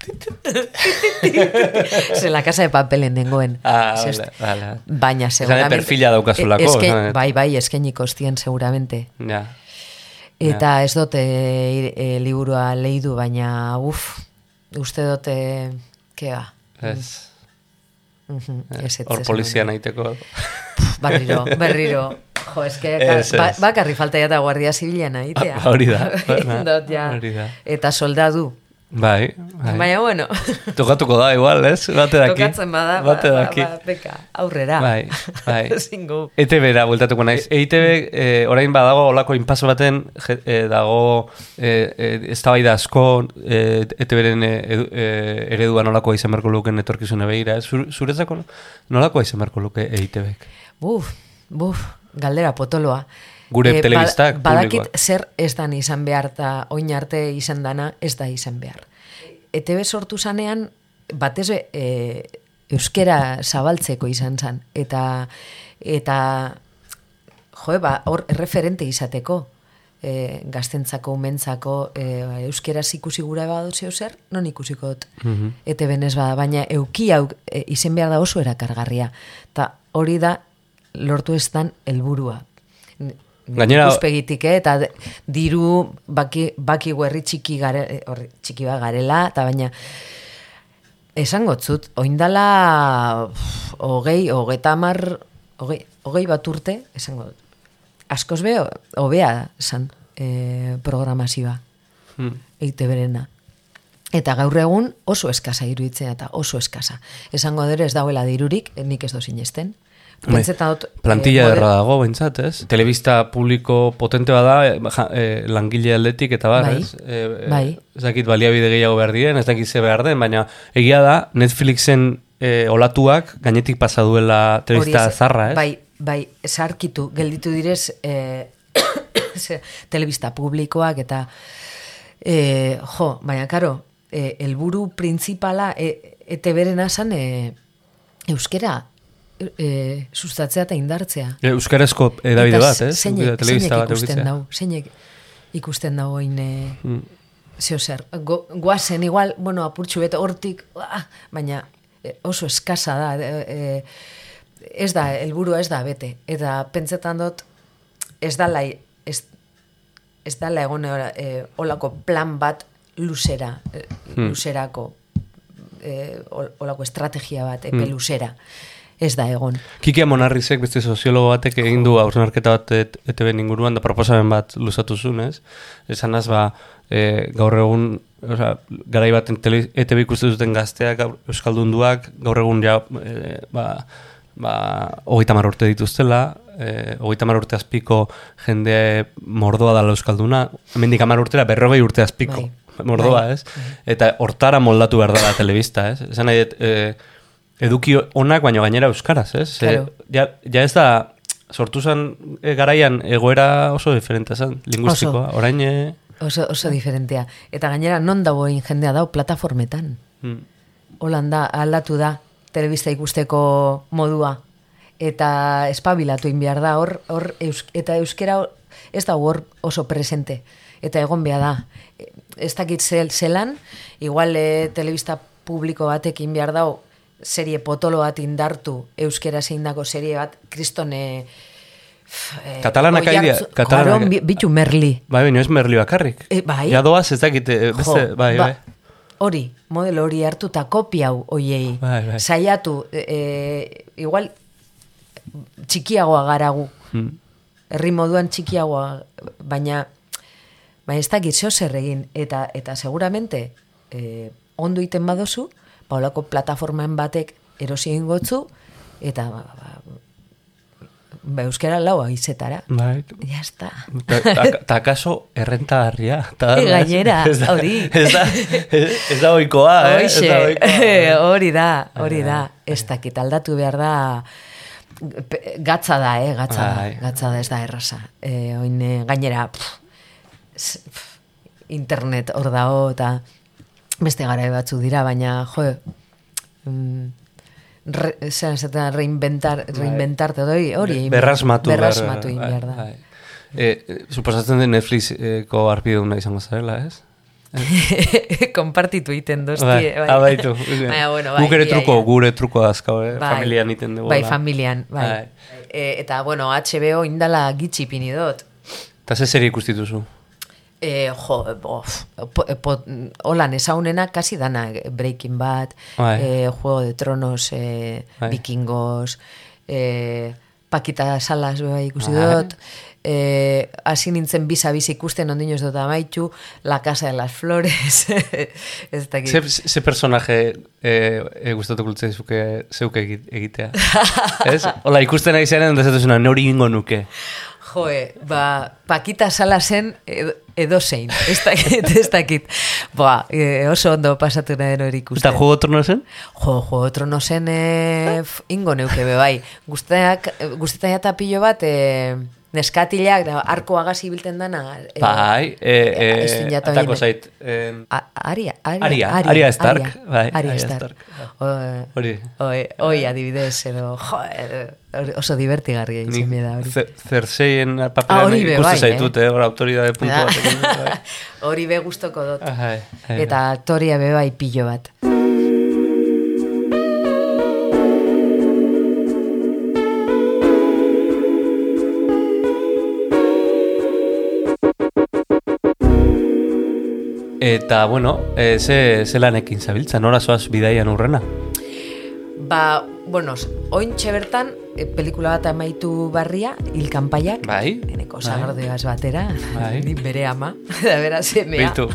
Se la casa de papelen nengoen. Ah, vale, vale. Baina seguramente... perfila daukazulako, Eske, esan dut. bai, bai, eskeniko ostien seguramente. Ja. Eta ez dute e, e, liburua lehidu, baina uf, uste dute, kea, Ez. Mhm, ez ez Hor polizia nahiteko. Berriro, berriro. Jo, eske, Ez, ba, ez. bakarri falta jata guardia zibilan aitea. Ah, hori da, hori da. Eta soldadu. Bai, bai. Baina, bueno, Tokatuko da igual, ez? Bate daki. tokatzen bada, ba, Bate ba, daki. ba, beka, aurrera. Bai, bai. Zingu. ETB-ra bueltatuko naiz. EITB eh, orain badago olako inpaso baten je- eh, dago eh, eh, eztabaida asko eh, ETB-ren eh, edu- eh, eredua nolakoa izan beharko luken etorkizune begira. Zur, zuretzako nolakoa izan beharko luke EITB-ek? Buf, buf, galdera potoloa. Gure Eh, telebistak, ba- badakit zer ez dan izan behar eta oin arte izan dana ez da izan behar. ETB sortu zanean, batez e, euskera zabaltzeko izan zan. Eta, eta jo, ba, hor erreferente izateko e, gaztentzako, umentzako, e, euskeraz ikusi gura badu zeo zer, non ikusiko dut. Mhm. Ete benez bada, baina euki hau e, izen behar da oso erakargarria. Ta hori da lortu ez dan helburua. Gainera- ikuspegitik, eh? eta diru baki, baki herri txiki, gare, eh, horri, txiki bat garela, eta baina esango zut, oindala hogei, hogeita hamar, hogei, hogei bat urte, esango dut. Askoz be, hobea zan e, programazioa, Hmm. eite berena. Eta gaur egun oso eskasa iruditzea eta oso eskasa. Esango dere ez dagoela dirurik, eh, nik ez do sinesten. Pentsetan dut... Plantilla eh, erra dago, bentsat, ez? Telebista publiko potente bada, eh, ja, eh, langile aldetik eta bar, Bai, ez? Eh, eh, bai. Ez dakit baliabide gehiago behar diren, ez dakit ze behar den, baina egia da, Netflixen eh, olatuak gainetik pasa duela telebista Hori zarra, ez? Bai, bai, sarkitu, gelditu direz eh, telebista publikoak eta eh, jo, baina karo, eh, helburu printzipala eh, ete beren asan eh, euskera eh, sustatzea eta indartzea. E, Euskarazko edabide bat, ez? Zeinek, zeinek bat ikusten edukitzea. dau, zeinek ikusten dau oin eh, Mm. zeo zer, go, guazen igual, bueno, apurtxu bet hortik, ah, baina eh, oso eskasa da, eh, eh, ez da, helburua ez da bete, eta pentsetan dut, ez dala, ez, ez dala egon eh, olako plan bat luzera, eh, luzerako, eh, ol- olako estrategia bat, epe luzera, ez da egon. Kike Monarrizek, beste soziologo batek egin du hausnarketa bat et, ETB inguruan da proposamen bat luzatu zuen, ez? Esan az, ba, e, gaur egun, oza, garai tele, ETB ikusten duten gazteak, euskaldunduak, gaur egun ja, e, ba, ba, hogeita mar urte dituztela, e, hogeita mar urte azpiko jende mordoa dala euskalduna, hemendik hamar urtera berrogei urte azpiko Bai. mordoa, Bai. ez? Eta hortara moldatu behar dela telebista, ez? Esan nahi, dut, e, eduki onak, baina gainera euskaraz, ez? Claro. ja, ja ez da sortu zen e, garaian egoera oso diferente zen, linguistikoa. Orain, e, Oso, oso diferentea. Eta gainera, non dagoen jendea dau plataformetan. mm, da, aldatu da, telebista ikusteko modua. Eta espabilatu egin behar da, hor, hor eus, eta euskera hor- ez da hor oso presente. Eta egon behar da. E, Ez dakit zel, zelan, igual e, telebista publiko batekin behar dau, serie potolo bat indartu, euskera zein dago serie bat, kristone... Eh, Katalanak aidea, katalanak- Katalanak. Bitu merli. bai, baina ez merli bakarrik. E, bai. Ja doaz, ez dakit, e, beste, Jo, bai, ba, bai. Hori, modelo hori hartu eta kopiau oiei. Bai, bai. Saiatu, e, igual txikiagoa garagu. Mm. Herri moduan txikiagoa, baina baina ez dakit zeo zer egin. Eta, eta seguramente e, ondo iten badozu, paulako plataforman batek erosi egin gotzu, eta ba, ba, ba, euskara laua izetara. Bai. Ya está. Ta- kaso errenta harria. Ta, E, gainera, hori. Ez da, ez, da oikoa, eh? Ez da oikoa. hori da, hori da. Ez dakit aldatu behar da, gatza da, eh, gatza da, Bai. gatza da, ez da erraza. E, oin, eh, gainera, pff, pff, internet hor dago, eta beste gara batzu dira, baina, jo, mm, re, esaten, reinventar, reinventarte, hori, hori, egin behar- Berrasmatu. berrasmatu bai, behar da. bai. E, e, suposatzen den Netflixeko arpiduna izango zarela, ez? Konpartitu egiten dozti, Bai, bai. ah, baitu. Baina, bueno, bai, Guk ere ia, truko, ia. gure truko azkau, eh? Bai. Familian iten dugu. Bai, familian, bai. Bai. E, eta, bueno, HBO indala gitxi pini dut. Eta ze serie ikustituzu? E, jo, bof, po, po, holan ezaunena kasi dana Breaking Bad, e, Juego de Tronos, e. Vikingos, e, Pakita Salas bai ikusi Bai. dut, e, hasi nintzen biza-biz ikusten ondino ez dut amaitu, La Casa de las Flores, ez dakit. Ze, ze personaje e, e, gustatuko zuke zeuke egi- egitea? ez? Ola, ikusten ari zaren, da zatuzuna, nori ingo nuke. Joe, ba, Pakita Salasen edo, edo zein, ez dakit, ez dakit. Ba, e, oso ondo pasatu nahi den hori ikusten. Eta juego trono zen? Jo, Juego de Tronosen e, f- ingo neuke be bai. Guzteak, guztetan jata pilo bat, e, neskatilak, da, arko agasi bilten dana. E, Bai, e, e, dut jata atako bien. zait. en- A- Aria, Aria, Aria, Aria Stark, bai, Aria Aria Stark. O- Hori. Oi, oi, adibidez, edo, jo, oso divertigarria Nik itzen da hori. Zer- Zerseien Ah, paperan hori be bai, zaitut, eh? Hor autoridade puntu Ah. batekin. bai. Hori be gustoko dut. Eta aktoria be bai pilo bat. Eta, bueno, e, ze, ze lanekin zabiltza, nora zoaz bidaian urrena? Ba, bueno, ointxe bertan, e, pelikula bat amaitu barria, hil kanpaiak, Bai, eneko bai. sagardoaz batera, Bai. ni bere ama, da bera semea. Beitu.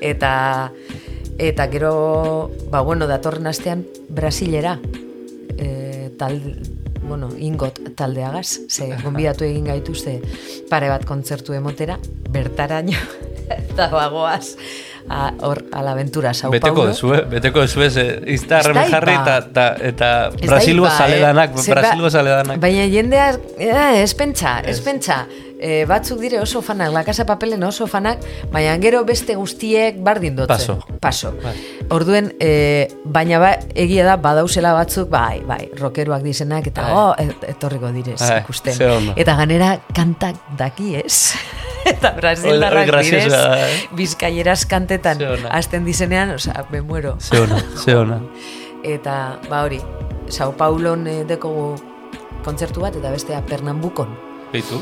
eta, eta gero, ba, bueno, datorren astean Brasilera, e, tal, bueno, ingot taldeagaz, ze gonbidatu egin gaituzte pare bat kontzertu emotera, bertaraino, eta bagoaz, a, hor, a la aventura Sao Beteko Paulo. dezu, eh? Beteko ez, eh, Instagramen Ez da jarri ipa. eta, eta, eta Brasilgo ipa, zaledanak, eh? Ze ba- Brasilgo zaledanak. Baina jendea, eh, ez pentsa, ez pentsa. Eh, batzuk dire oso fanak, La Casa Papelen oso fanak, baina gero beste guztiek bardin dotzen. Paso. Paso. Bai. Orduen, eh, baina ba, egia da, badausela batzuk, bai, bai, rockeroak dizenak, eta Bai. oh, et- etorriko direz Bai, ikusten. Eta ganera kantak daki ez. eta brasildarrak Hori direz, eh? bizkaieraz kantetan hasten dizenean, osea, me muero. Ze ona, ze ona. Eta, ba hori, Sao Paulon eh, dekogu kontzertu bat, eta bestea Pernambukon. Beitu.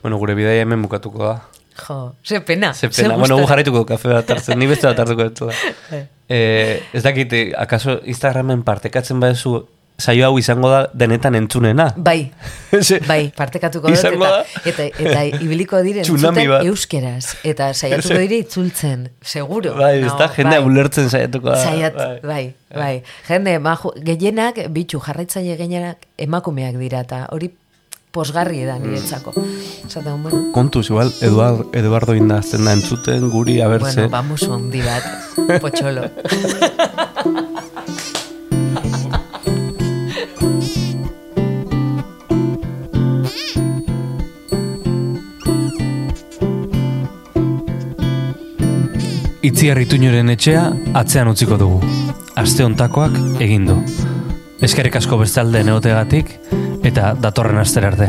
Bueno, gure bidaia hemen bukatuko da. Jo, ze pena. Ze pena. Bueno, gu jarraituko kafe bat hartzen, ni beste bat hartuko dut. eh, ez dakit, eh, akaso Instagramen partekatzen badezu saio hau izango da denetan entzunena. Bai, bai, partekatuko dut, eta, da? eta, eta ibiliko dire entzuten euskeraz, eta saiatuko dire itzultzen, seguro. Bai, ez da, jendea bai. ulertzen saiatuko da. Saiat, bai. bai, bai. Jende, maju, gehienak, bitxu, jarraitzaile gehienak emakumeak dira, eta hori posgarri edan niretzako. Zaten, bueno, Kontuz, igual, Eduard, Eduardo indazten da entzuten guri, a bueno, vamos handi bat, potxolo. Itziar ituñoren etxea atzean utziko dugu. Aste hontakoak egin du. Eskerrik asko bestalde neotegatik eta datorren astera arte.